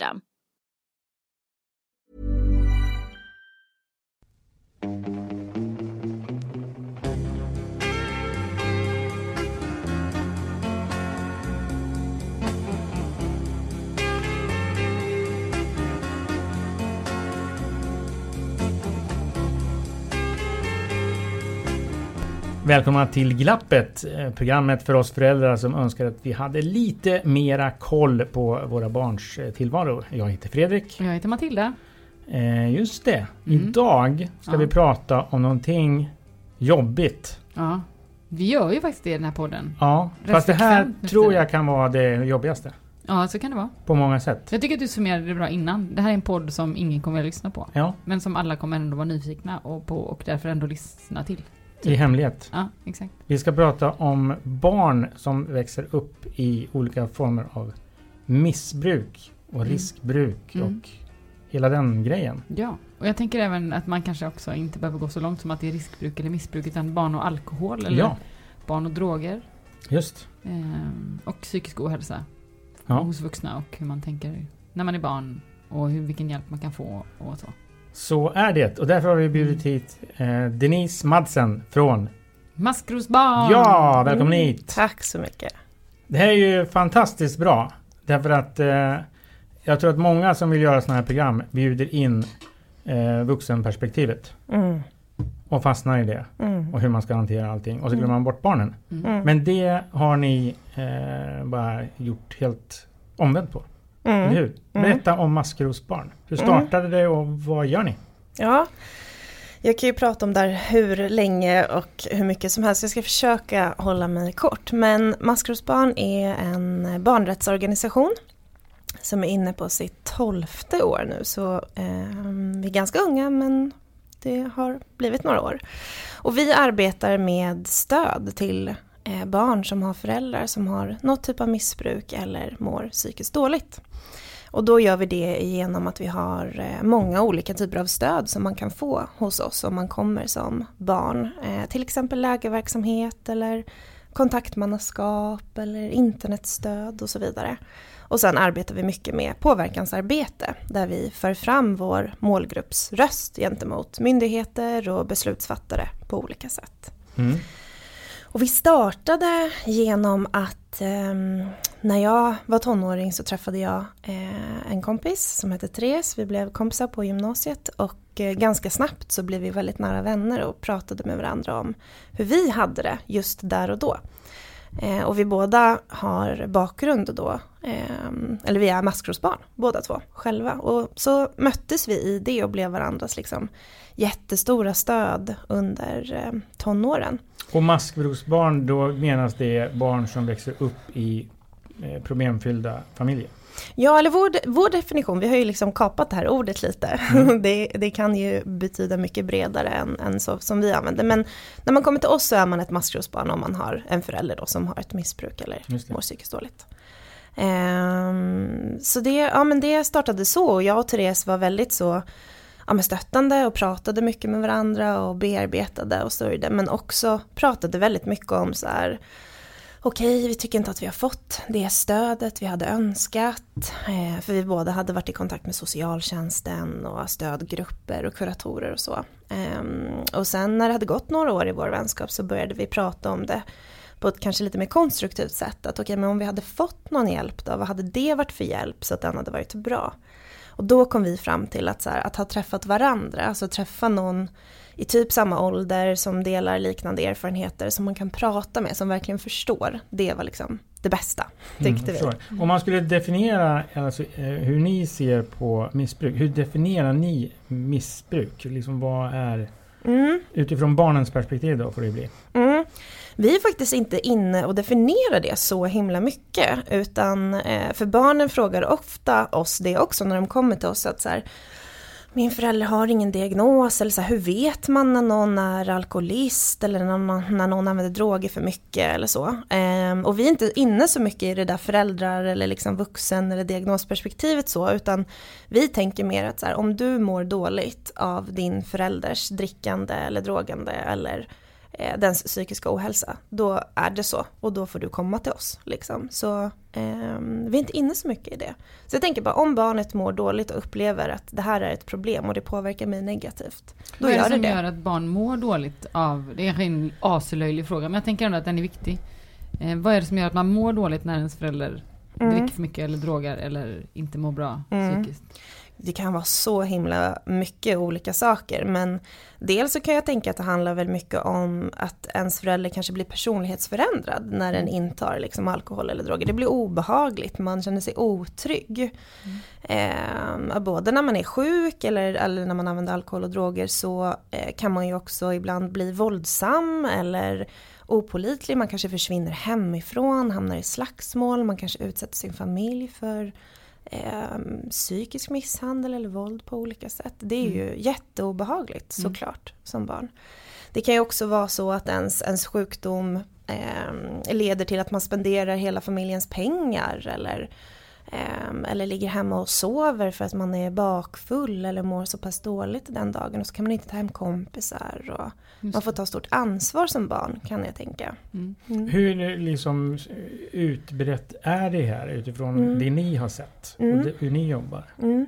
system. Välkomna till Glappet, eh, programmet för oss föräldrar som önskar att vi hade lite mera koll på våra barns eh, tillvaro. Jag heter Fredrik. Jag heter Matilda. Eh, just det. Mm. Idag ska Ja. vi prata om någonting jobbigt. Ja. Vi gör ju faktiskt det i den här podden. Ja, fast det här tror jag kan vara det jobbigaste. Ja, så kan det vara. På många sätt. Jag tycker att du summerade det bra innan. Det här är en podd som ingen kommer att lyssna på. Ja, Men som alla kommer ändå vara nyfikna och på och därför ändå lyssna till. I hemlighet. Ja, exakt. Vi ska prata om barn som växer upp i olika former av missbruk och Mm. riskbruk Mm. och hela den grejen. Ja, och jag tänker även att man kanske också inte behöver gå så långt som att det är riskbruk eller missbruk utan barn och alkohol eller Ja, barn och droger. just. ehm, och psykisk ohälsa Ja. hos vuxna och hur man tänker när man är barn och hur, vilken hjälp man kan få och så. Så är det och därför har vi bjudit hit eh, Denise Madsen från Maskrosbarn! Ja, välkommen hit! Tack så mycket. Det här är ju fantastiskt bra. Därför att eh, jag tror att många som vill göra sådana här program bjuder in eh, vuxenperspektivet Mm, och fastnar i det mm, och hur man ska hantera allting och så glömmer Mm. man bort barnen. Mm. mm, Men det har ni eh, bara gjort helt omvänt på. Mm. hur? Berätta om Maskrosbarn. Hur Mm. startade det och vad gör ni? Ja, jag kan ju prata om där hur länge och hur mycket som helst. Jag ska försöka hålla mig kort. Men Maskrosbarn är en barnrättsorganisation som är inne på sitt tolfte år nu. Så eh, vi är ganska unga men det har blivit några år. Och vi arbetar med stöd till Eh, barn som har föräldrar som har något typ av missbruk eller mår psykiskt dåligt. Och då gör vi det genom att vi har eh, många olika typer av stöd som man kan få hos oss om man kommer som barn. Eh, till exempel lägerverksamhet eller kontaktmannaskap eller internetstöd och så vidare. Och sen arbetar vi mycket med påverkansarbete där vi för fram vår målgrupps röst gentemot myndigheter och beslutsfattare på olika sätt. Mm. Och vi startade genom att eh, när jag var tonåring så träffade jag eh, en kompis som hette Therese. Vi blev kompisar på gymnasiet och eh, ganska snabbt så blev vi väldigt nära vänner och pratade med varandra om hur vi hade det just där och då. Eh, och vi båda har bakgrund då, ehm, eller vi är maskrosbarn båda två själva. Och så möttes vi i det och blev varandras liksom jättestora stöd under eh, tonåren. Och maskrosbarn, då menas det barn som växer upp i eh, problemfyllda familjer. Ja, eller vår, vår definition, vi har ju liksom kapat det här ordet lite. Mm. Det, det kan ju betyda mycket bredare än, än så som vi använder. Men när man kommer till oss så är man ett maskrosbarn om man har en förälder då som har ett missbruk eller mår psykiskt dåligt. Ehm, så det, ja, men det startade så och jag och Therese var väldigt så ja, men stöttande och pratade mycket med varandra och bearbetade och sörjde men också pratade väldigt mycket om så här okej, vi tycker inte att vi har fått det stödet vi hade önskat. Eh, för vi båda hade varit i kontakt med socialtjänsten och stödgrupper och kuratorer och så. Eh, och sen när det hade gått några år i vår vänskap så började vi prata om det på ett kanske lite mer konstruktivt sätt. Att okej, men om vi hade fått någon hjälp då, vad hade det varit för hjälp så att den hade varit bra? Och då kom vi fram till att, så här, att ha träffat varandra, alltså träffa någon i typ samma ålder som delar liknande erfarenheter som man kan prata med, som verkligen förstår. Det var liksom det bästa, tyckte Mm, vi. Om man skulle definiera alltså, eh, hur ni ser på missbruk, hur definierar ni missbruk? Liksom vad är, Mm, utifrån barnens perspektiv då får det bli? mm. Vi är faktiskt inte inne och definierar det så himla mycket, utan eh, för barnen frågar ofta oss det också när de kommer till oss att så här, min förälder har ingen diagnos eller så här, hur vet man när någon är alkoholist eller när någon, när någon använder droger för mycket eller så. Ehm, och vi är inte inne så mycket i det där föräldrar eller liksom vuxen eller diagnosperspektivet så, utan vi tänker mer att så här, om du mår dåligt av din förälders drickande eller drogande eller eh, dens psykiska ohälsa, då är det så och då får du komma till oss. Liksom. Så ehm, vi är inte inne så mycket i det. Så jag tänker bara om barnet mår dåligt och upplever att det här är ett problem och det påverkar mig negativt, då Vad är gör det det som det. gör att barn mår dåligt av, det är en aslöjlig fråga, men jag tänker ändå att den är viktig. Eh, vad är det som gör att man mår dåligt när ens förälder Mm. dricker för mycket eller drogar eller inte mår bra Mm. psykiskt? Det kan vara så himla mycket olika saker. Men dels så kan jag tänka att det handlar väldigt mycket om att ens förälder kanske blir personlighetsförändrad när den intar liksom alkohol eller droger. Det blir obehagligt, man känner sig otrygg. Eh, både när man är sjuk eller, eller när man använder alkohol och droger så eh, kan man ju också ibland bli våldsam eller opolitlig. Man kanske försvinner hemifrån, hamnar i slagsmål, man kanske utsätter sin familj för eh, psykisk misshandel eller våld på olika sätt. Det är ju jätteobehagligt såklart som barn. Det kan ju också vara så att ens, ens sjukdom eh, leder till att man spenderar hela familjens pengar eller, eller ligger hemma och sover för att man är bakfull eller mår så pass dåligt den dagen och så kan man inte ta hem kompisar och Just man får ta stort ansvar som barn kan jag tänka. Mm. Hur liksom utbrett är det här utifrån Mm. det ni har sett Mm. och det, hur ni jobbar? Mm.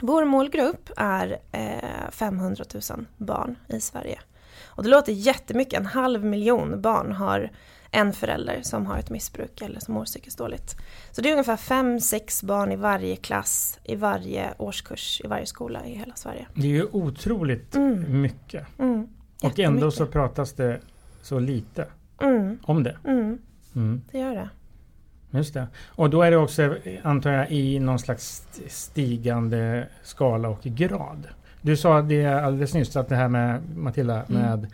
Vår målgrupp är eh, 500 000 barn i Sverige. Och det låter jättemycket, en halv miljon barn har en förälder som har ett missbruk eller som mår psykiskt dåligt. Så det är ungefär 5-6 barn i varje klass, i varje årskurs, i varje skola i hela Sverige. Det är ju otroligt Mm. mycket. Mm. Och ändå så pratas det så lite Mm. om det. Mm. Mm. Det gör det. Just det. Och då är det också, antar jag, i någon slags stigande skala och grad. Du sa det alldeles nyss, att det här med Matilda, Mm. med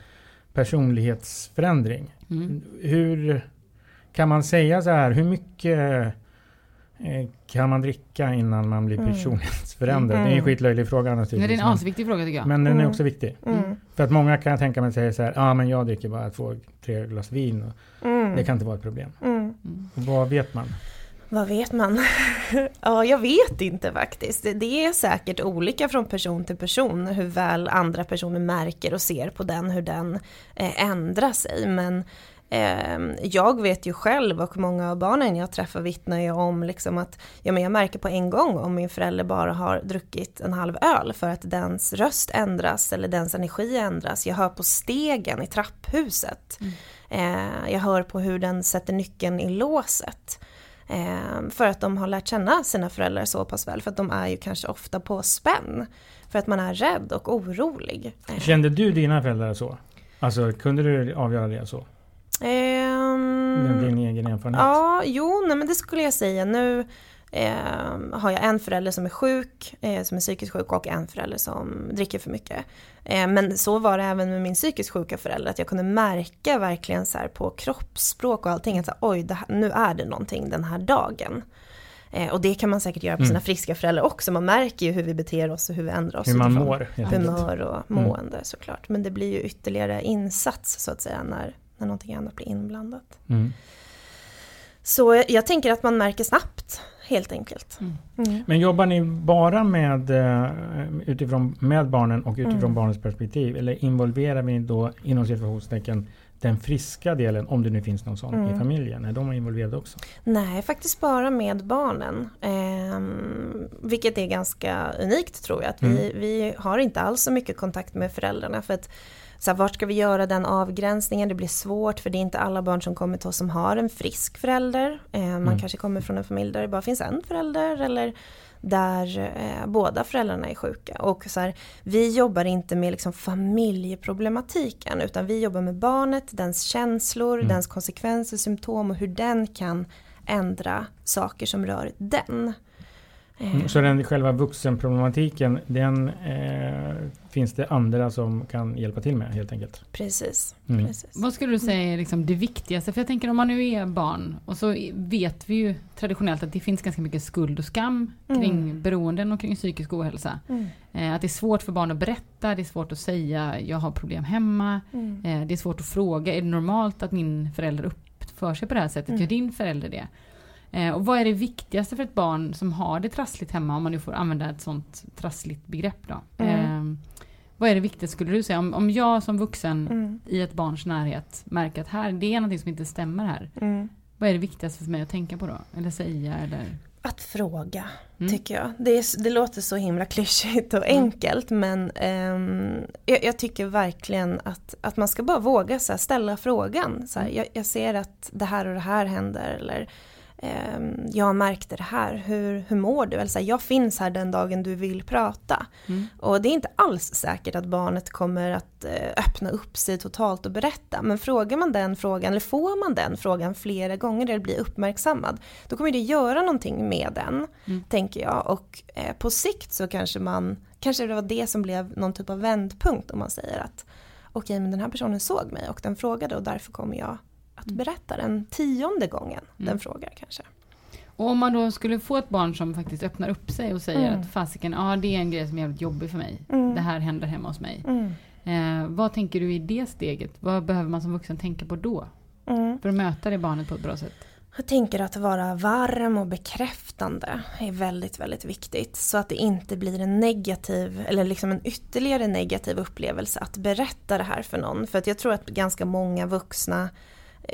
personlighetsförändring. Mm. Hur kan man säga så här, hur mycket eh, kan man dricka innan man blir Mm. personlighetsförändrad? Det är en Mm. skitlöjlig fråga Ja, det är naturligtvis. en asviktig fråga tycker jag. men den är Mm. också viktig. Mm. För att många kan tänka mig säger så här, ja ah, men jag dricker bara två, tre glas vin. Och Mm. Det kan inte vara ett problem. Mm. Mm. Vad vet man? Vad vet man? ja, jag vet inte faktiskt. Det- är säkert olika från person till person hur väl andra personer märker och ser på den, hur den eh, ändrar sig. Men eh, jag vet ju själv och många av barnen jag träffar vittnar ju om liksom att ja, men jag märker på en gång om min förälder bara har druckit en halv öl för att dens röst ändras eller dens energi ändras. Jag hör på stegen i trapphuset. Eh, jag hör på hur den sätter nyckeln i låset. Eh, för att de har lärt känna sina föräldrar så pass väl. För att de är ju kanske ofta på spänn. För att man är rädd och orolig. Eh, Kände du dina föräldrar så? Alltså kunde du avgöra det så? ehm, Med din egen erfarenhet? Ja, jo, nej, men det skulle jag säga. Nu eh, har jag en förälder som är sjuk, eh, som är psykiskt sjuk och en förälder som dricker för mycket. Eh, men så var det även med min psykiskt sjuka förälder, att jag kunde märka verkligen så här på kroppsspråk och allting, att så här, oj, det nu är det någonting den här dagen. Eh, och det kan man säkert göra på Mm. sina friska föräldrar också, man märker ju hur vi beter oss och hur vi ändrar oss. Hur man mår? Humör och mående såklart. Men det blir ju ytterligare insats så att säga när, när någonting annat blir inblandat. Mm. Så jag tänker att man märker snabbt, helt enkelt. Mm. Mm. Men jobbar ni bara med, eh, utifrån, med barnen och utifrån Mm. barnens perspektiv? Eller involverar vi då inom situationstecken den friska delen, om det nu finns någon sån Mm. i familjen, är de involverade också? Nej, faktiskt bara med barnen. Ehm, vilket är ganska unikt tror jag. Att vi, vi har inte alls så mycket kontakt med föräldrarna. För att så här, vart ska vi göra den avgränsningen? Det blir svårt för det är inte alla barn som kommer till oss som har en frisk förälder. Eh, man Mm. kanske kommer från en familj där det bara finns en förälder eller där eh, båda föräldrarna är sjuka. Och så här, vi jobbar inte med liksom familjeproblematiken utan vi jobbar med barnet, dens känslor, Mm. dens konsekvenser, symptom och hur den kan ändra saker som rör den. Mm, Så den själva vuxenproblematiken, den eh, finns det andra som kan hjälpa till med helt enkelt? Precis. Mm. precis. Vad skulle du säga är liksom det viktigaste? För jag tänker om man nu är barn och så vet vi ju traditionellt att det finns ganska mycket skuld och skam kring Mm. beroenden och kring psykisk ohälsa. Mm. Eh, att det är svårt för barn att berätta, det är svårt att säga jag har problem hemma. Mm. Eh, det är svårt att fråga, är det normalt att min förälder uppför sig på det här sättet? Mm. Gör din förälder det? Eh, och vad är det viktigaste för ett barn som har det trassligt hemma, om man nu får använda ett sånt trassligt begrepp då? Mm. Eh, vad är det viktigaste skulle du säga? Om, om jag som vuxen Mm. i ett barns närhet märker att här, det är någonting som inte stämmer här. Mm. Vad är det viktigaste för mig att tänka på då? Eller säga eller? Att fråga, Mm. tycker jag. Det, är, det låter så himla klyschigt och Mm. enkelt men ehm, jag, jag tycker verkligen att, att man ska bara våga så här, ställa frågan. Så här, jag, jag ser att det här och det här händer eller jag märkte det här, hur, hur mår du? Eller så här, jag finns här den dagen du vill prata. Mm. Och det är inte alls säkert att barnet kommer att eh, öppna upp sig totalt och berätta. Men frågar man den frågan, eller får man den frågan flera gånger eller blir uppmärksammad, då kommer det göra någonting med den, Mm. tänker jag. Och eh, på sikt så kanske man, kanske det var det som blev någon typ av vändpunkt om man säger att okej, men den här personen såg mig och den frågade och därför kommer jag att berätta den tionde gången den Mm. frågar kanske. Och om man då skulle få ett barn som faktiskt öppnar upp sig och säger Mm. att fasiken, ja det är en grej som är jävligt jobbig för mig. Mm. Det här händer hemma hos mig. Mm. Eh, vad tänker du i det steget? Vad behöver man som vuxen tänka på då? Mm. För att möta det barnet på ett bra sätt? Jag tänker att vara varm och bekräftande är väldigt, väldigt viktigt. Så att det inte blir en negativ, eller liksom en ytterligare negativ upplevelse att berätta det här för någon. För att jag tror att ganska många vuxna,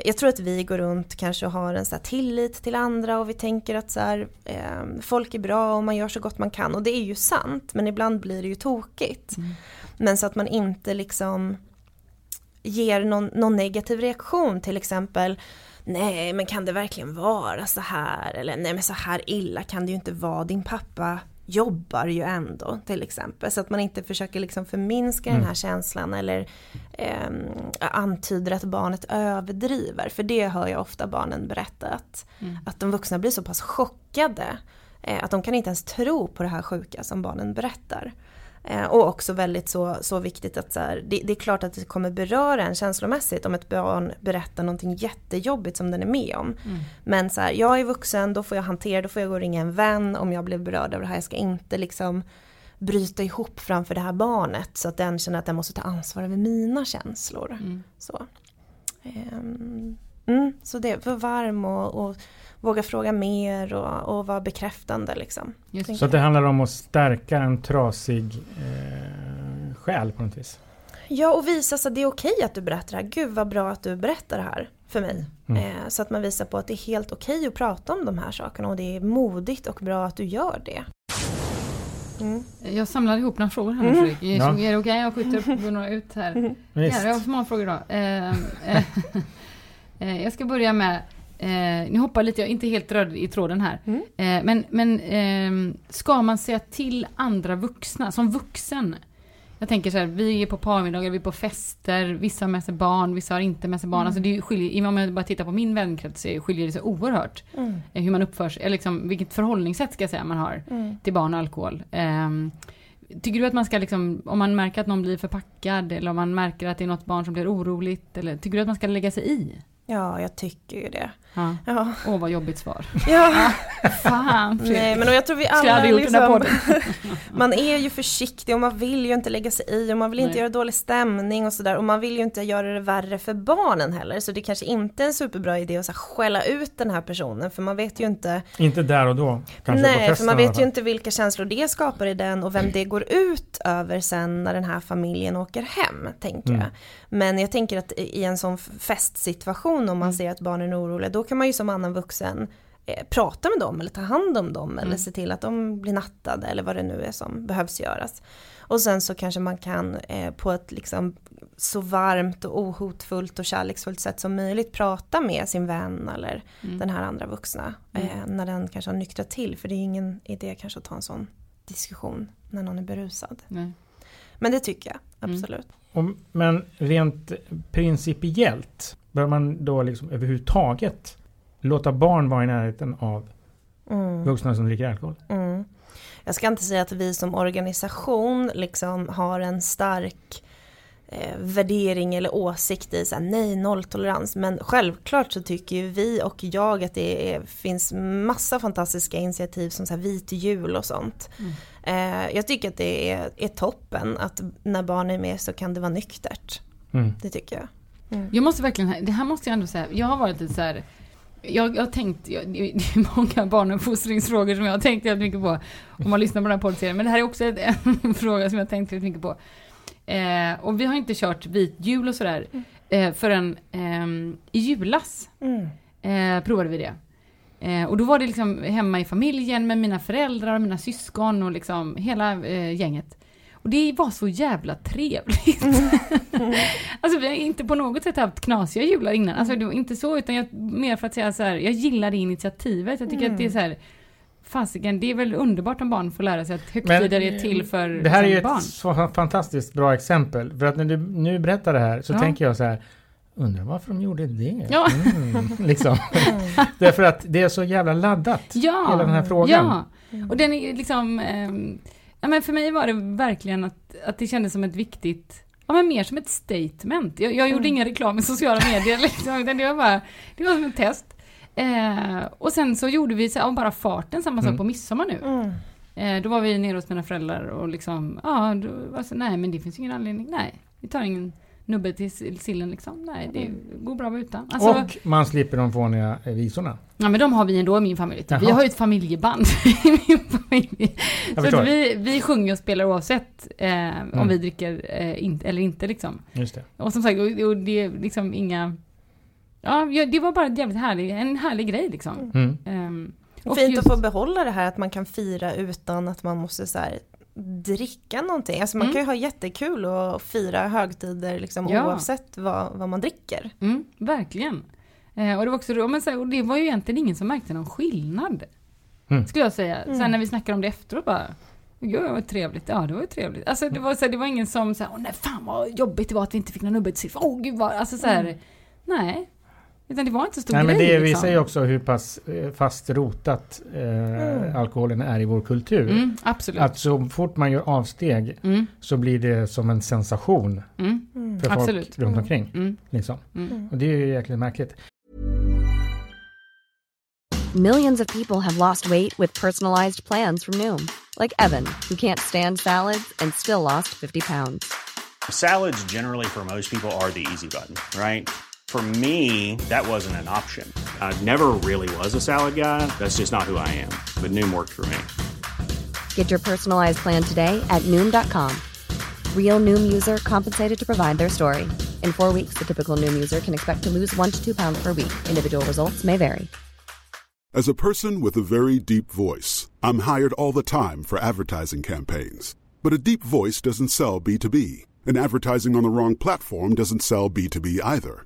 jag tror att vi går runt kanske och har en så tillit till andra och vi tänker att så här, eh, folk är bra och man gör så gott man kan. Och det är ju sant, men ibland blir det ju tokigt. Mm. Men så att man inte liksom ger någon, någon negativ reaktion till exempel Nej men kan det verkligen vara så här? Eller nej men så här illa kan det ju inte vara. Din pappa jobbar ju ändå till exempel. Så att man inte försöker liksom förminska Mm. den här känslan eller ehm, antyder att barnet överdriver. För det hör jag ofta barnen berätta att, Mm. att de vuxna blir så pass chockade eh, att de kan inte ens tro på det här sjuka som barnen berättar. Eh, och också väldigt så, så viktigt att så här, det, det är klart att det kommer beröra en känslomässigt om ett barn berättar någonting jättejobbigt som den är med om. Mm. Men så här, jag är vuxen, då får jag hantera, då får jag gå och ringa en vän om jag blev berörd av det här. Jag ska inte liksom bryta ihop framför det här barnet så att den känner att den måste ta ansvar över mina känslor. Mm. Så, Ehm, mm, så det, var varm och, och våga fråga mer och, och vara bekräftande liksom. Just. Så att det handlar om att stärka en trasig eh, själ på något vis? Ja, och visa så att det är okej att du berättar det här. Gud vad bra att du berättar det här för mig. Mm. Eh, så att man visar på att det är helt okej att prata om de här sakerna och det är modigt och bra att du gör det. Mm. Jag samlade ihop några frågor här nu Mm. Fredrik. Ja. Är det okej? Jag skjuter några ut här. Visst. Ja, jag har så många frågor idag. Eh, eh, jag ska börja med, eh, ni hoppar lite, jag är inte helt röd i tråden här. Mm. Eh, men men eh, ska man säga till andra vuxna, som vuxen? Jag tänker så här, vi är på parmiddagar, vi är på fester, vissa har med sig barn, vissa har inte med sig barn. Mm. Alltså det skiljer, om jag bara tittar på min vänkrets så skiljer det sig oerhört. Mm. eh, Hur man uppför sig, eller liksom, vilket förhållningssätt ska jag säga man har Mm. till barn och alkohol. Ehm, tycker du att man ska liksom, om man märker att någon blir förpackad eller om man märker att det är något barn som blir oroligt, eller tycker du att man ska lägga sig i? Ja, jag tycker ju det. Ja. Ja. Åh vad jobbigt svar. ja. Fan Fredrik. Nej men och jag tror vi alla aldrig gjort den här liksom, Man är ju försiktig och man vill ju inte lägga sig i och man vill inte Nej. göra dålig stämning och sådär och man vill ju inte göra det värre för barnen heller så det kanske inte är en superbra idé att så här, skälla ut den här personen för man vet ju inte Inte där och då. Kanske på Nej, festen för man vet ju inte vilka känslor det skapar i den och vem det går ut över sen när den här familjen åker hem, tänker Mm. jag. Men jag tänker att i en sån festsituation om man Mm. ser att barnen är oroliga, då kan man ju som annan vuxen eh, prata med dem eller ta hand om dem eller Mm. se till att de blir nattade eller vad det nu är som behövs göras. Och sen så kanske man kan eh, på ett liksom så varmt och ohotfullt och kärleksfullt sätt som möjligt prata med sin vän eller Mm. den här andra vuxna. Eh, när den kanske har nyktrat till. För det är ingen idé kanske att ta en sån diskussion när någon är berusad. Nej. Men det tycker jag, Mm. absolut. Om, men rent principiellt, bör man då liksom överhuvudtaget låta barn vara i närheten av Mm. vuxna som dricker alkohol? Mm. Jag ska inte säga att vi som organisation liksom har en stark eh, värdering eller åsikt i så här, nej nolltolerans men självklart så tycker ju vi och jag att det är, finns massa fantastiska initiativ som så här, vit jul och sånt. Mm. Eh, jag tycker att det är, är toppen att när barn är med så kan det vara nyktert. Mm. Det tycker jag. Jag måste verkligen, det här måste jag ändå säga, jag har varit lite så här. Jag, jag har tänkt, jag, det är många barnuppfostringsfrågor som jag har tänkt jävligt mycket på. Om man lyssnar på den här poddserien. Men det här är också en fråga som jag har tänkt väldigt mycket på. Eh, och vi har inte kört vit jul och sådär. Eh, förrän eh, i julas Mm. eh, provade vi det. Eh, och då var det liksom hemma i familjen med mina föräldrar och mina syskon och liksom hela eh, gänget. Och det var så jävla trevligt. alltså vi har inte på något sätt haft knasiga jular innan. Alltså det var inte så utan jag, mer för att säga så här, jag gillar det initiativet. Jag tycker att det är så här, fasiken, det är väl underbart om barn får lära sig att högtider är till för Det här är ju liksom, barn. ett så fantastiskt bra exempel. För att när du nu berättar det här så Ja. tänker jag så här. Undrar varför de gjorde det? Ja. Mm, liksom. Därför att det är så jävla laddat. Ja, Hela den här frågan. Ja, och den är liksom... ehm, ja, men för mig var det verkligen att, att det kändes som ett viktigt... Ja, men mer som ett statement. Jag, jag gjorde ingen reklam i sociala medier, liksom, utan det var bara... Det var som ett test. Eh, och sen så gjorde vi av bara farten samma sak Mm. på midsommar nu. Mm. Eh, då var vi nere hos mina föräldrar och liksom, ja, då var så, nej men det finns ingen anledning, nej. Vi tar ingen nubbe till sill- sillen liksom, nej det går bra att vara utan. Alltså, Och man slipper de fåniga eh, visorna. Ja men de har vi ändå i min familj. Vi Jaha. har ju ett familjeband i min familj. Så vi, vi sjunger och spelar oavsett eh, om Mm. vi dricker eh, in, eller inte liksom. Just det. Och som sagt, och, och det är liksom inga... Ja, det var bara en jävligt härlig, en härlig grej liksom. Mm. Ehm, och Fint just- att få behålla det här att man kan fira utan att man måste så här dricka någonting. Alltså man Mm. kan ju ha jättekul och fira högtider liksom Ja. oavsett vad, vad man dricker. Mm, verkligen. Eh, och det var också men så här, och det var ju egentligen ingen som märkte någon skillnad. Mm. Skulle jag säga. Mm. Sen när vi snackade om det efteråt bara Gud vad trevligt, ja det var ju trevligt. Alltså det var, så här, det var ingen som sa åh nej fan vad jobbigt det var att vi inte fick någon nubbe till siffra. Åh gud vad, alltså så här, Mm. nej. Utan det var inte så stor Nej, men grej det liksom. visar ju också hur pass eh, fast rotat eh, Mm. alkoholen är i vår kultur. Mm, absolut. Att så fort man gör avsteg Mm, så blir det som en sensation mm, Mm. för Absolut. folk runt omkring. mm, Liksom. mm. Och det är ju jäkligt märkligt. Millions of people have lost weight with personalized plans from Noom, like Evan, who can't stand salads and still lost 50 pounds. Salads, generally, for most people, are the easy button, right? For me, that wasn't an option. I never really was a salad guy. That's just not who I am. But Noom worked for me. Get your personalized plan today at Noom.com. Real Noom user compensated to provide their story. In four weeks, the typical Noom user can expect to lose one to two pounds per week. Individual results may vary. As a person with a very deep voice, I'm hired all the time for advertising campaigns. But a deep voice doesn't sell B2B, and advertising on the wrong platform doesn't sell B2B either.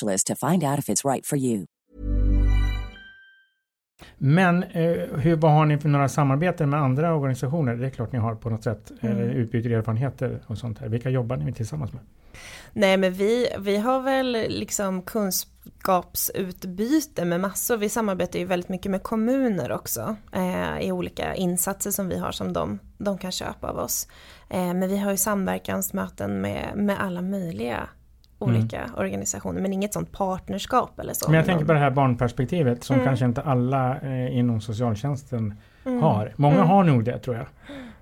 to find out if it's right for you. Men eh, hur, vad har ni för några samarbeten med andra organisationer? Det är klart ni har på något sätt. Mm. Eh, utbyter erfarenheter och sånt här. Vilka jobbar ni tillsammans med? Nej men vi, vi har väl liksom kunskapsutbyte med massor. Vi samarbetar ju väldigt mycket med kommuner också eh, i olika insatser som vi har som de, de kan köpa av oss. Eh, men vi har ju samverkansmöten med, med alla möjliga olika mm. organisationer men inget sånt partnerskap eller så. Men jag tänker på det här barnperspektivet som Mm. kanske inte alla eh, inom socialtjänsten Mm. har. Många Mm. har nog det tror jag.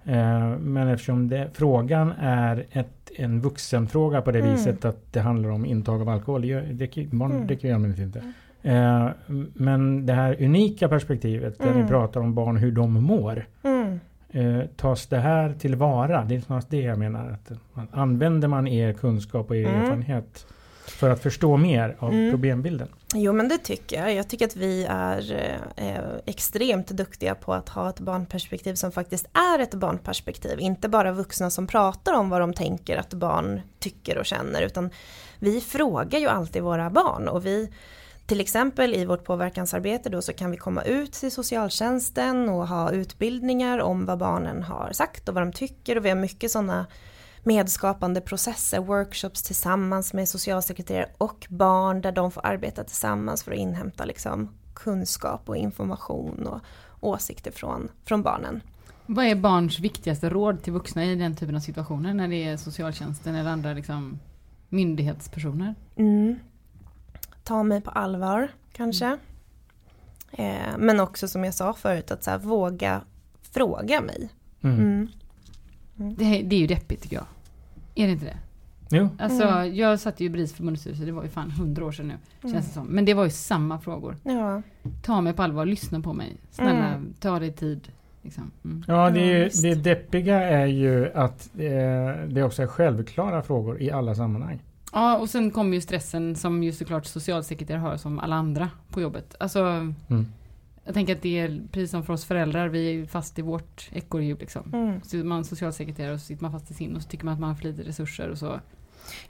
Eh, men eftersom det, frågan är ett, en vuxenfråga på det Mm. viset att det handlar om intag av alkohol. Det, gör- det, barn Mm. dricker ju allmänhet inte. Eh, men det här unika perspektivet där Mm. ni pratar om barn hur de mår. Eh, tas det här tillvara? Det är snarast det jag menar. Att man, använder man er kunskap och er Mm. erfarenhet för att förstå mer av Mm. problembilden? Jo men det tycker jag. Jag tycker att vi är eh, extremt duktiga på att ha ett barnperspektiv som faktiskt är ett barnperspektiv. Inte bara vuxna som pratar om vad de tänker att barn tycker och känner utan vi frågar ju alltid våra barn och vi till exempel i vårt påverkansarbete då så kan vi komma ut till socialtjänsten och ha utbildningar om vad barnen har sagt och vad de tycker och vi har mycket sådana medskapande processer, workshops tillsammans med socialsekreterare och barn där de får arbeta tillsammans för att inhämta liksom kunskap och information och åsikter från, från barnen. Vad är barns viktigaste råd till vuxna i den typen av situationer när det är socialtjänsten eller andra liksom, myndighetspersoner? Mm. Ta mig på allvar kanske. Eh, men också som jag sa förut att så här, våga fråga mig. Mm. Mm. Det, är- det är ju deppigt tycker jag. Är det inte det? Jo. Alltså Mm. jag satt ju i BRIS förbundsstyrelse, det var ju fan hundra år sedan nu. Känns det som. Men det var ju samma frågor. Ja. Ta mig på allvar, lyssna på mig. Snälla, Mm. ta dig tid. Liksom. Mm. Ja, det, är ju, det deppiga är ju att eh, det också är självklara frågor i alla sammanhang. Ja, och sen kommer ju stressen som ju såklart socialsekreterare har som alla andra på jobbet. Alltså, Mm. jag tänker att det är precis som för oss föräldrar, vi är fast i vårt ekorrhjul liksom. Mm. Så man socialsekreterare och så sitter man fast i sin och så tycker man att man har för lite resurser och så.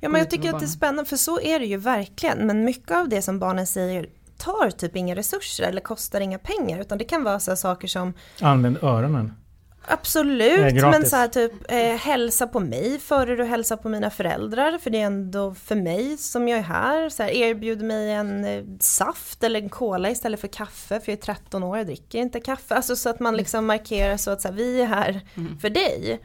Ja men jag tycker att det är spännande för så är det ju verkligen. Men mycket av det som barnen säger tar typ inga resurser eller kostar inga pengar. Utan det kan vara så här saker som Använd öronen. Absolut, men så här typ eh, hälsa på mig före du hälsar på mina föräldrar. För det är ändå för mig som jag är här. Så här erbjud mig en eh, saft eller en cola istället för kaffe. För jag är 13 år, jag dricker inte kaffe. Alltså så att man liksom markerar så att så här, vi är här Mm. för dig.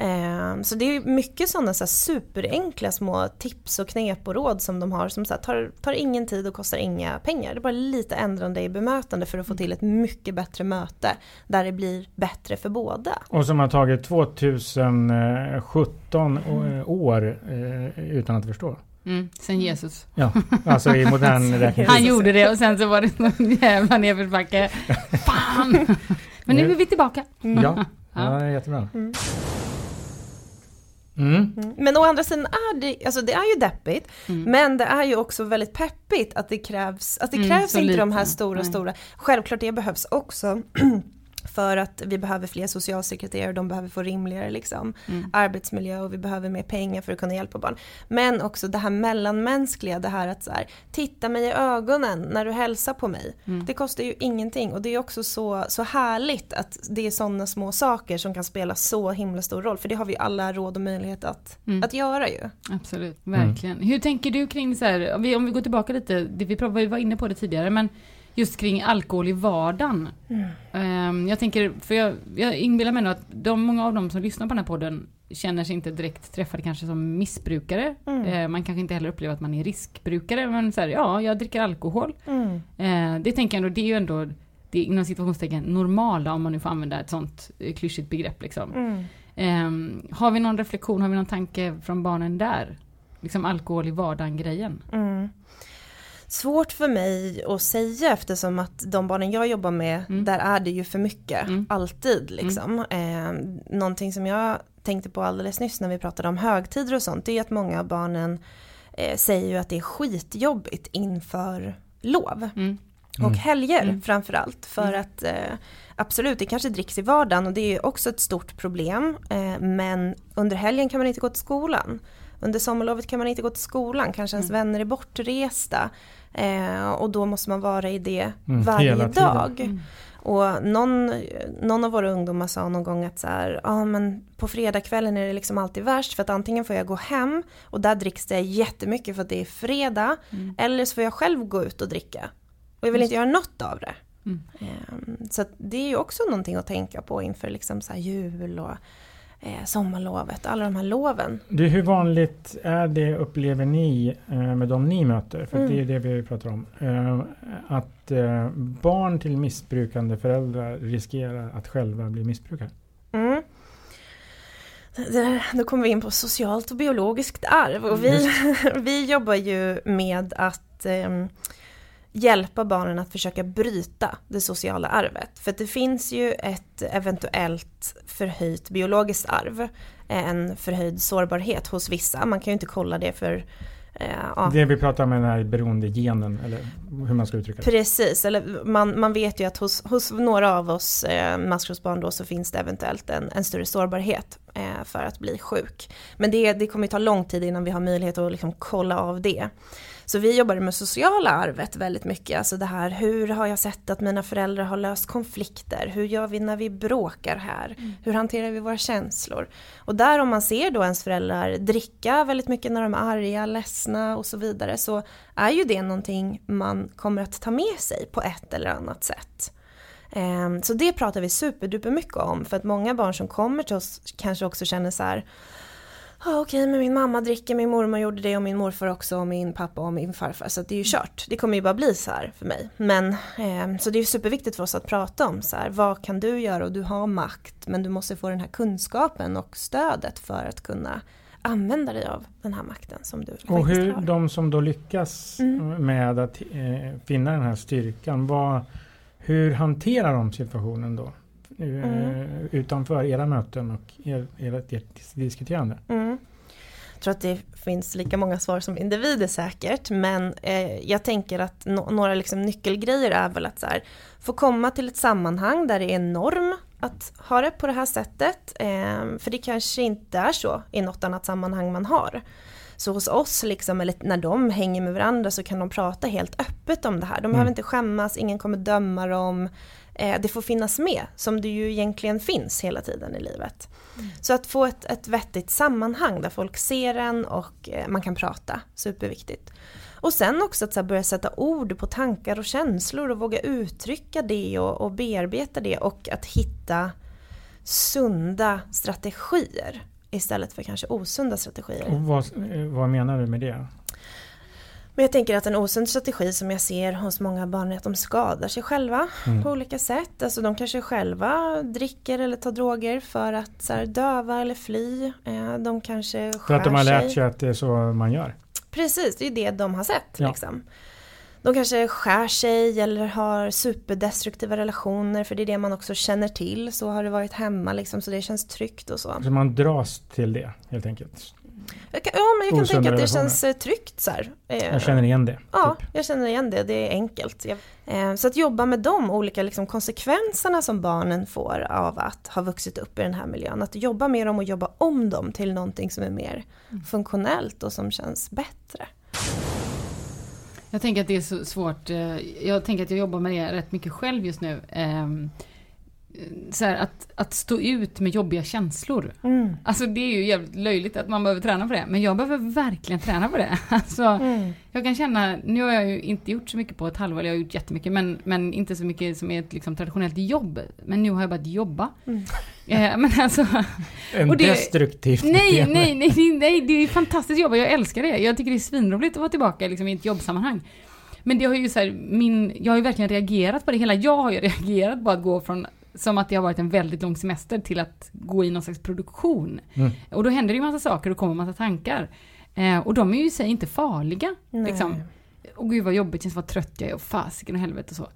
Eh, så det är mycket sådana så här superenkla små tips och knep och råd som de har som så här, tar, tar ingen tid och kostar inga pengar. Det är bara lite ändrande i bemötande för att få till ett mycket bättre möte där det blir bättre för båda. Och som har tagit 2017 å- år eh, utan att förstå. Mm. Sen Jesus. Ja, alltså i modern räkning. Han gjorde det och sen så var det någon jävla nedförsbacke. Fan! Men nu är vi tillbaka. Ja, ja, jättebra. Mm. Mm. Men å andra sidan är det, alltså det är ju deppigt, Mm. men det är ju också väldigt peppigt att det krävs, att det Mm, krävs inte de lite. här stora, Nej. stora, självklart det behövs också För att vi behöver fler socialsekreterare, de behöver få rimligare liksom, Mm. arbetsmiljö och vi behöver mer pengar för att kunna hjälpa barn. Men också det här mellanmänskliga, det här att så här, titta mig i ögonen när du hälsar på mig. Mm. Det kostar ju ingenting och det är också så, så härligt att det är sådana små saker som kan spela så himla stor roll. För det har vi alla råd och möjlighet att, Mm. att göra ju. Absolut, verkligen. Hur tänker du kring så här, om vi, om vi går tillbaka lite, det vi vi var inne på det tidigare, men just kring alkohol i vardagen. Ehm, jag tänker, för jag, jag inbillar mig nog att de, många av dem som lyssnar på den här podden känner sig inte direkt träffade kanske som missbrukare. Mm. Eh, man kanske inte heller upplever att man är riskbrukare, men så här, ja, jag dricker alkohol. Mm. Eh, det tänker jag ändå, det är ju ändå, det är inom situationstecken normala om man nu får använda ett sånt eh, klyschigt begrepp liksom. Mm. Ehm, har vi någon reflektion, har vi någon tanke från barnen där? Liksom alkohol i vardagen-grejen. Mm. Svårt för mig att säga eftersom att de barnen jag jobbar med, Mm. där är det ju för mycket, Mm. alltid liksom. Eh, någonting som jag tänkte på alldeles nyss när vi pratade om högtider och sånt, det är att många av barnen eh, säger ju att det är skitjobbigt inför lov. Mm. Och helger Mm. framförallt för att eh, absolut det kanske dricks i vardagen och det är ju också ett stort problem. Eh, men under helgen kan man inte gå till skolan. Under sommarlovet kan man inte gå till skolan, kanske ens Mm. vänner är bortresta. Eh, och då måste man vara i det Mm, varje dag. Mm. Och någon, någon av våra ungdomar sa någon gång att så här, ja men på fredagskvällen är det liksom alltid värst för att antingen får jag gå hem och där dricks det jättemycket för att det är fredag. Mm. Eller så får jag själv gå ut och dricka. Och jag vill inte göra något av det. Mm. Ehm, Så att det är ju också någonting att tänka på inför liksom så här jul och eh, sommarlovet, alla de här loven. Du, hur vanligt är det, upplever ni, eh, med de ni möter, för Mm. det är det vi pratar om, eh, att eh, barn till missbrukande föräldrar riskerar att själva bli missbrukare? Mm. Då kommer vi in på socialt och biologiskt arv och vi, vi jobbar ju med att ehm, hjälpa barnen att försöka bryta det sociala arvet. För det finns ju ett eventuellt förhöjt biologiskt arv, en förhöjd sårbarhet hos vissa. Man kan ju inte kolla det för eh, ja, Det vi pratar om är den här beroendegenen, eller hur man ska uttrycka det. Precis, eller man, man vet ju att hos, hos några av oss eh, maskrosbarn då så finns det eventuellt en, en större sårbarhet eh, för att bli sjuk. Men det, det kommer ju ta lång tid innan vi har möjlighet att liksom kolla av det. Så vi jobbar med sociala arvet väldigt mycket, alltså det här hur har jag sett att mina föräldrar har löst konflikter, hur gör vi när vi bråkar här, hur hanterar vi våra känslor. Och där om man ser då ens föräldrar dricka väldigt mycket när de är arga, ledsna och så vidare så är ju det någonting man kommer att ta med sig på ett eller annat sätt. Ehm, Så det pratar vi superduper mycket om för att många barn som kommer till oss kanske också känner så här Ja okej men min mamma dricker, min mormor gjorde det och min morfar också och min pappa och min farfar så det är ju kört. Det kommer ju bara bli så här för mig. Men ehm, så det är ju superviktigt för oss att prata om så här vad kan du göra och du har makt men du måste få den här kunskapen och stödet för att kunna använda dig av den här makten som du Och hur har. de som då lyckas Mm. med att eh, finna den här styrkan, vad, hur hanterar de situationen då? Eh, Mm. Utanför era möten och er, ert, ert diskuterande. Mm. Jag tror att det finns lika många svar som individer säkert, men eh, jag tänker att no- några liksom nyckelgrejer är väl att så här, få komma till ett sammanhang där det är norm att ha det på det här sättet, eh, för det kanske inte är så i något annat sammanhang man har. Så hos oss, liksom, eller när de hänger med varandra så kan de prata helt öppet om det här. De behöver inte skämmas, ingen kommer döma dem. Eh, det får finnas med, som det ju egentligen finns hela tiden i livet. Så att få ett, ett vettigt sammanhang där folk ser en och eh, man kan prata, superviktigt. Och sen också att så börja sätta ord på tankar och känslor och våga uttrycka det och, och bearbeta det och att hitta sunda strategier istället för kanske osunda strategier. Och vad, eh, vad menar du med det? Men jag tänker att en osund strategi som jag ser hos många barn är att de skadar sig själva Mm. på olika sätt. Alltså de kanske själva dricker eller tar droger för att så här, döva eller fly. Eh, De kanske skär För att de har lärt sig. sig att det är så man gör. Precis, det är det de har sett. Ja. Liksom. De kanske skär sig eller har superdestruktiva relationer för det är det man också känner till. Så har det varit hemma liksom, så det känns tryggt och så. Så man dras till det helt enkelt. Jag kan, ja, men jag kan tänka att det relationer. känns eh, tryggt så här. Eh, Jag känner igen det. Ja, typ. jag känner igen det. Det är enkelt. Eh, så att jobba med de olika liksom, konsekvenserna som barnen får av att ha vuxit upp i den här miljön. Att jobba med dem och jobba om dem till någonting som är mer funktionellt och som känns bättre. Jag tänker att det är så svårt. Jag tänker att jag jobbar med det rätt mycket själv just nu. Så här, att, att stå ut med jobbiga känslor. Mm. Alltså det är ju jävligt löjligt att man behöver träna på det. Men jag behöver verkligen träna på det. Alltså, Mm. Jag kan känna, nu har jag ju inte gjort så mycket på ett halvår, jag har gjort jättemycket, men, men inte så mycket som är ett liksom, traditionellt jobb. Men nu har jag börjat jobba. Mm. Eh, men alltså, En Och det- destruktivt nej, nej, nej, nej, nej, det är fantastiskt jobb och jag älskar det. Jag tycker det är svinroligt att vara tillbaka liksom, i ett jobbsammanhang. Men det har ju så här, min, jag har ju verkligen reagerat på det hela. Jag har ju reagerat på att gå från, som att det har varit en väldigt lång semester till att gå i någon slags produktion. Mm. Och då händer det ju massa saker och kommer massa tankar. Eh, och de är ju i sig inte farliga. Liksom. Och gud vad jobbigt, känns vad trött jag är och fasiken och helvete och så.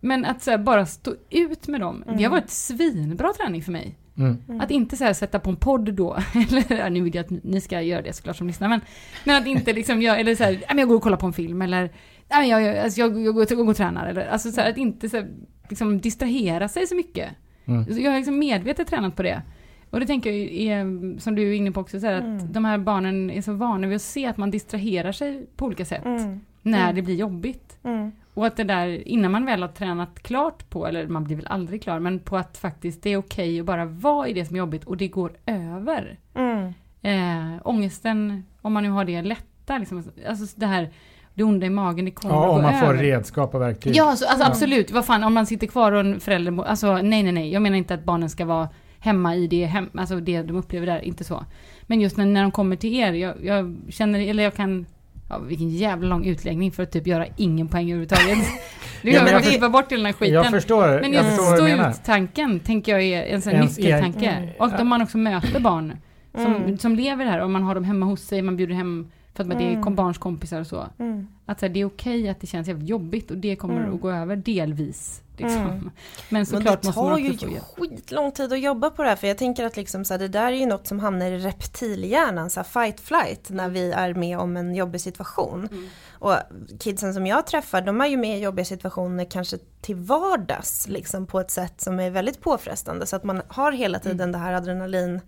Men att så här, bara stå ut med dem, det har varit svinbra träning för mig. Mm. Att inte så här sätta på en podd då, eller nu vill jag att ni ska göra det såklart som lyssnar, men, men att inte liksom göra, eller så här, "Ja, men jag går och kollar på en film, eller "Ja, men jag, jag, alltså, jag, jag, går, jag går och tränar, eller alltså så här, att inte så här, liksom distrahera sig så mycket. Mm. Jag har liksom medvetet tränat på det. Och det tänker jag är, som du är inne på också, så här, att Mm. de här barnen är så vana vid att se att man distraherar sig på olika sätt Mm. när Mm. det blir jobbigt. Mm. Och att det där, innan man väl har tränat klart på, eller man blir väl aldrig klar, men på att faktiskt det är okej att bara vara i det som är jobbigt och det går över. Mm. Eh, ångesten, om man nu har det lätta, liksom, alltså det här, det onda i magen, det kommer Ja, att gå om man får över. redskap och verktyg. Ja, så, alltså, Ja. absolut. Vad fan, om man sitter kvar och en förälder, alltså nej, nej, nej. Jag menar inte att barnen ska vara hemma i det, hem, alltså det de upplever där, inte så. Men just när, när de kommer till er, jag, jag känner, eller jag kan, ja, vilken jävla lång utläggning för att typ göra ingen poäng överhuvudtaget. Det Ja, gör men jag klippa bort hela den här skiten. Jag förstår, Men jag just stå ut-tanken tänker jag är en sån här Ens nyckeltanke. Och om man också möter barn som, Mm. som lever här, om man har dem hemma hos sig, man bjuder hem för att det är Mm. kom barns kompisar och så. Mm. Att så här, det är okej att det känns jävligt jobbigt och det kommer Mm. att gå över delvis. Liksom. Mm. Men Men såklart det måste man tar ju också få hjälp. skitlång tid att jobba på det här för jag tänker att liksom så här, det där är ju något som hamnar i reptilhjärnan, så här fight flight, när vi är med om en jobbig situation. Mm. Och kidsen som jag träffar, de är ju med i jobbiga situationer kanske till vardags, liksom på ett sätt som är väldigt påfrestande. Så att man har hela tiden Mm. det här adrenalin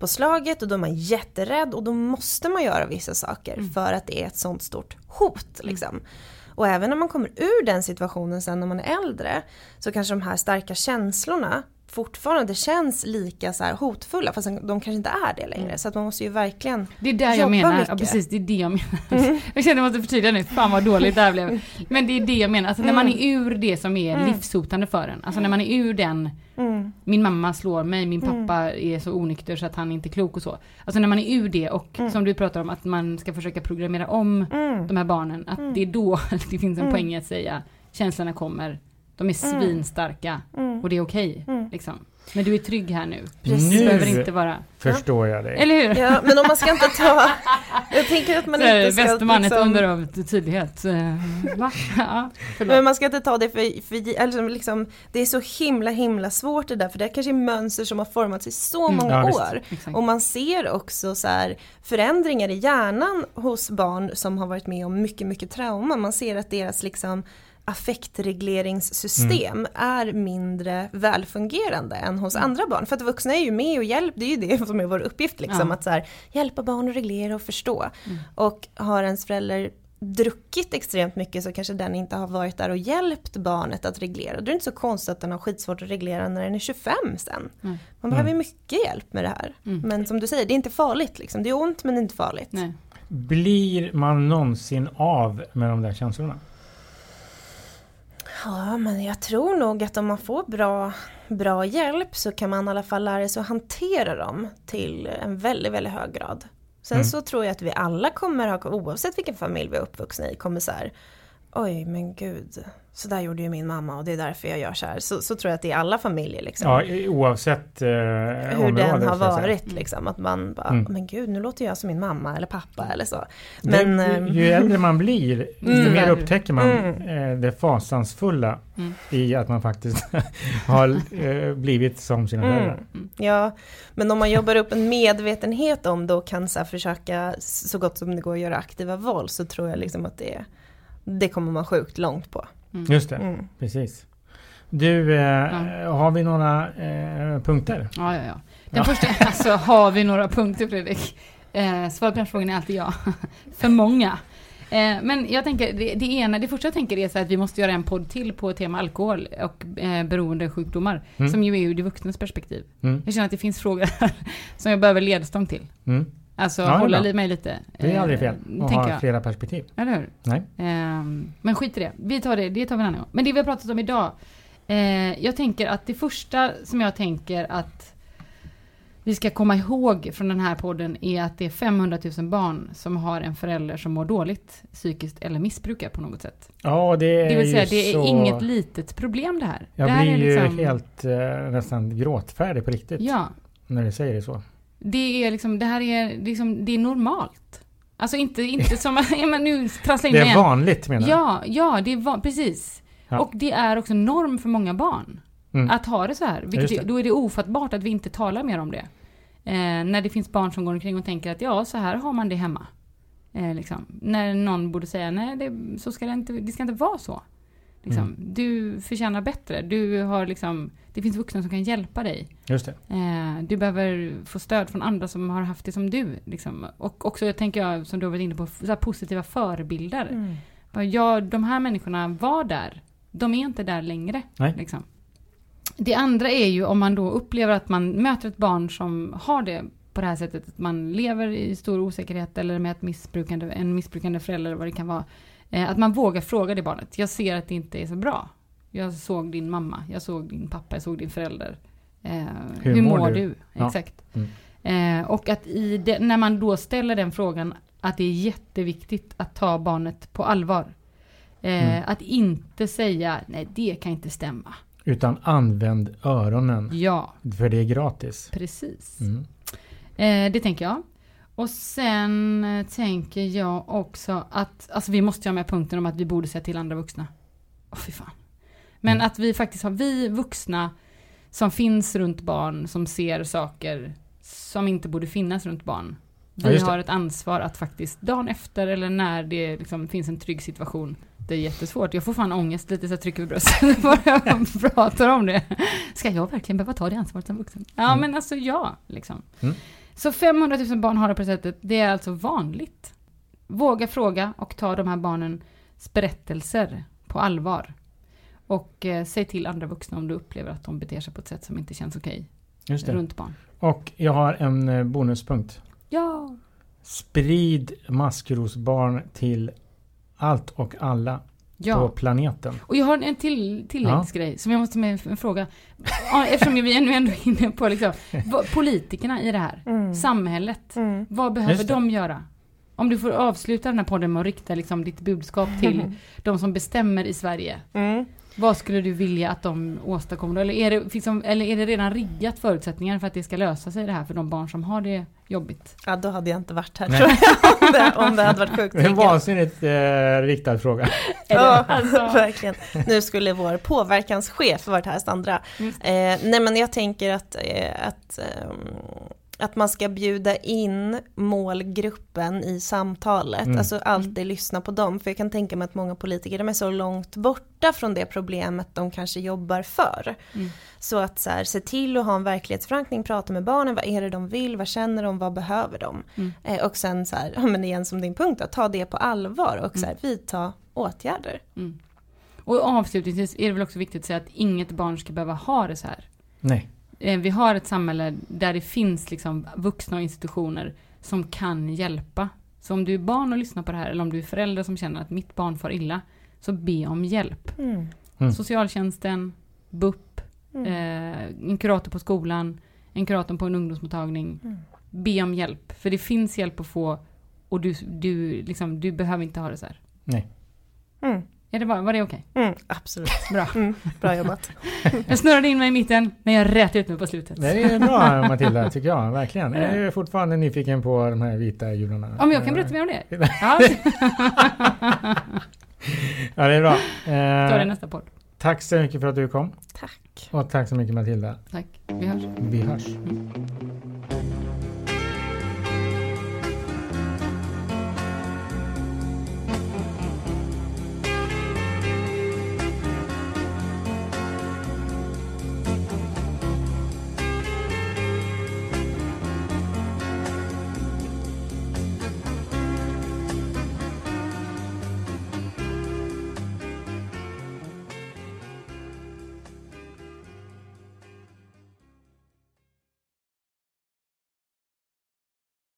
på slaget och då är man jätterädd och då måste man göra vissa saker Mm. för att det är ett sånt stort hot. Liksom. Och även när man kommer ur den situationen sen när man är äldre så kanske de här starka känslorna fortfarande känns lika så här hotfulla fast de kanske inte är det längre. Så att man måste ju verkligen Det är där jag menar, ja precis det är det jag menar. Jag känner att jag måste förtydliga nu, fan vad dåligt det här blev. Men det är det jag menar, alltså när man är ur det som är Mm. livshotande för en. Alltså när man är ur den, mm, min mamma slår mig, min Mm. pappa är så onykter så att han inte är klok och så. Alltså när man är ur det och Mm. som du pratar om att man ska försöka programmera om mm, de här barnen, att Mm. det är då det finns en Mm. poäng i att säga känslorna kommer, de är Mm. svinstarka mm. och det är okej. Mm. Liksom. Men du är trygg här nu. Precis. Du behöver Nu inte vara, förstår jag dig. eller hur? Ja, men om man ska inte ta... Jag tänker att man inte ska... Västerman, ett liksom- under av tydlighet. Eh, Va? Ja. Men man ska inte ta det för, för alltså liksom, det är så himla himla svårt det där för det är kanske är mönster som har formats i så Mm. många Ja, år. Exakt. Och man ser också så här förändringar i hjärnan hos barn som har varit med om mycket, mycket trauma. Man ser att deras liksom affektregleringssystem är mindre välfungerande än hos Mm. andra barn. För att vuxna är ju med och hjälper, det är ju det som är vår uppgift liksom. Ja. Att så här, hjälpa barn att reglera och förstå. Mm. Och har ens förälder druckit extremt mycket så kanske den inte har varit där och hjälpt barnet att reglera. Då är det inte så konstigt att den har skitsvårt att reglera när den är 25 sen. Mm. Man behöver ju mycket hjälp med det här. Mm. Men som du säger, det är inte farligt liksom. Det är ont men inte farligt. Nej. Blir man någonsin av med de där känslorna? Ja, men jag tror nog att om man får bra, bra hjälp så kan man i alla fall lära sig att hantera dem till en väldigt, väldigt hög grad. Sen Mm. så tror jag att vi alla kommer ha, oavsett vilken familj vi är uppvuxna i, kommer så här, oj men gud, så där gjorde ju min mamma och det är därför jag gör så här. Så, så tror jag att det är i alla familjer liksom. Ja, oavsett eh, Hur område, den har varit liksom. Att man bara, Mm. men gud nu låter jag som min mamma eller pappa eller så. Det- Men, ehm, ju äldre man blir, desto Mm. mer upptäcker man Mm. eh, det fasansfulla Mm. i att man faktiskt har eh, blivit som sina föräldrar. Mm. Ja, men om man jobbar upp en medvetenhet om det och kan så här, försöka så gott som det går att göra aktiva val så tror jag liksom att det, det kommer man sjukt långt på. Just det, Mm. precis. Du, eh, har vi några eh, punkter? Ja, ja, ja. Den Ja. första, alltså har vi några punkter Fredrik? Eh, svaret på den frågan är alltid ja. För många. Eh, men jag tänker, det, det ena, det första jag tänker är så att vi måste göra en podd till på tema alkohol och eh, beroendesjukdomar. Mm. Som ju är ur det vuxnas perspektiv. Mm. Jag känner att det finns frågor som jag behöver ledstång till. Mm. Alltså Ja, hålla li- mig lite. Det är aldrig fel eh, att ha jag. flera perspektiv. Eller hur? Nej. Ehm, men skit i det. Vi tar det, det tar vi en annan gång. Men det vi har pratat om idag. Eh, jag tänker att det första som jag tänker att vi ska komma ihåg från den här podden är att det är 500 000 barn som har en förälder som mår dåligt psykiskt eller missbrukar på något sätt. Ja, det är Det vill säga, det är så... inget litet problem det här. Jag det här blir är ju liksom- helt eh, nästan gråtfärdig på riktigt Ja, när du säger det så. Det är liksom, det här är liksom, det är normalt. Alltså inte, inte som, ja men nu trasslar jag in Det är igen. vanligt menar du? Ja, ja, det är precis. Ja. Och det är också norm för många barn. Mm. Att ha det så här. Vilket, det. Då är det ofattbart att vi inte talar mer om det. Eh, när det finns barn som går omkring och tänker att ja, så här har man det hemma. Eh, liksom. När någon borde säga nej, det, så ska det, inte, det ska inte vara så. Liksom. Mm. Du förtjänar bättre. Du har liksom, det finns vuxna som kan hjälpa dig. Just det. Eh, du behöver få stöd från andra som har haft det som du. Liksom. Och också, jag tänker jag, som du har varit inne på, så positiva förebilder. Mm. Ja, de här människorna var där. De är inte där längre. Nej. Liksom. Det andra är ju om man då upplever att man möter ett barn som har det på det här sättet. Att man lever i stor osäkerhet eller med ett missbrukande, en missbrukande förälder eller vad det kan vara. Eh, att man vågar fråga det barnet. Jag ser att det inte är så bra. Jag såg din mamma, jag såg din pappa, jag såg din förälder. Eh, hur, mår du? Ja. Exakt. Mm. Eh, och att det, när man då ställer den frågan att det är jätteviktigt att ta barnet på allvar. Mm. Att inte säga nej det kan inte stämma. Utan använd öronen. Ja, För det är gratis. precis. Mm. Eh, det tänker jag. Och sen eh, tänker jag också att, alltså vi måste ju ha med punkten om att vi borde säga till andra vuxna. Åh fy fan. Men Mm. att vi faktiskt har, vi vuxna som finns runt barn, som ser saker som inte borde finnas runt barn. Ja, Vi det. har ett ansvar att faktiskt dagen efter eller när det liksom finns en trygg situation. Det är jättesvårt. Jag får fan ångest lite så jag trycker på bröstet bara jag pratar om det. Ska jag verkligen behöva ta det ansvaret som vuxen? Ja Mm. men alltså ja, liksom. Mm. Så 500 000 barn har det på det sättet. Det är alltså vanligt. Våga fråga och ta de här barnens berättelser på allvar. Och eh, säg till andra vuxna om du upplever att de beter sig på ett sätt som inte känns okej Just det. runt barn. Och jag har en eh, bonuspunkt. Ja! Sprid maskrosbarn till allt och alla på Ja. planeten. Och jag har en till tilläggsgrej som jag måste med en fråga. Ja, Eftersom vi är nu ändå inne på liksom, politikerna i det här. Mm. Samhället. Mm. Vad behöver de göra? Om du får avsluta den här podden med att rikta liksom ditt budskap till de som bestämmer i Sverige. Mm. Vad skulle du vilja att de åstadkommer? Eller är, det, liksom, eller är det redan riggat förutsättningar för att det ska lösa sig det här för de barn som har det jobbigt? Ja, då hade jag inte varit här Nej. tror jag. Om det, om det hade varit sjukt Det är en vansinnigt eh, riktad fråga. Ja, Alltså. verkligen. Nu skulle vår påverkanschef varit här, Sandra. Just Eh, nej men jag tänker att, eh, att, ehm, att man ska bjuda in målgruppen i samtalet. Mm. Alltså alltid lyssna på dem. För jag kan tänka mig att många politiker de är så långt borta från det problemet de kanske jobbar för. Mm. Så att så här, se till att ha en verklighetsförankring, prata med barnen, vad är det de vill, vad känner de, vad behöver de? Mm. Eh, och sen så här, ja, men igen som din punkt, att ta det på allvar och så här, vidta åtgärder. Mm. Och avslutningsvis är det väl också viktigt att säga att inget barn ska behöva ha det så här. Nej. Eh, Vi har ett samhälle där det finns liksom vuxna och institutioner som kan hjälpa. Så om du är barn och lyssnar på det här eller om du är förälder som känner att mitt barn far illa, så be om hjälp. Mm. Mm. Socialtjänsten, BUP, Mm. eh, en kurator på skolan, en kurator på en ungdomsmottagning. Mm. Be om hjälp, för det finns hjälp att få och du, du, liksom, du behöver inte ha det så här. Nej. Mm. Är det bara, var det okej? Mm, absolut. Bra. Mm, bra jobbat. Jag snurrade in mig i mitten, men jag rät ut mig på slutet. Det är bra Matilda, tycker jag. Verkligen. Jag är fortfarande nyfiken på de här vita jularna. Ja, men jag kan berätta mer om det. Ja, Ja, det är bra. ta det Eh, nästa podd. tack så mycket för att du kom. Tack. Och tack så mycket Matilda. Tack. Vi hörs. Vi hörs.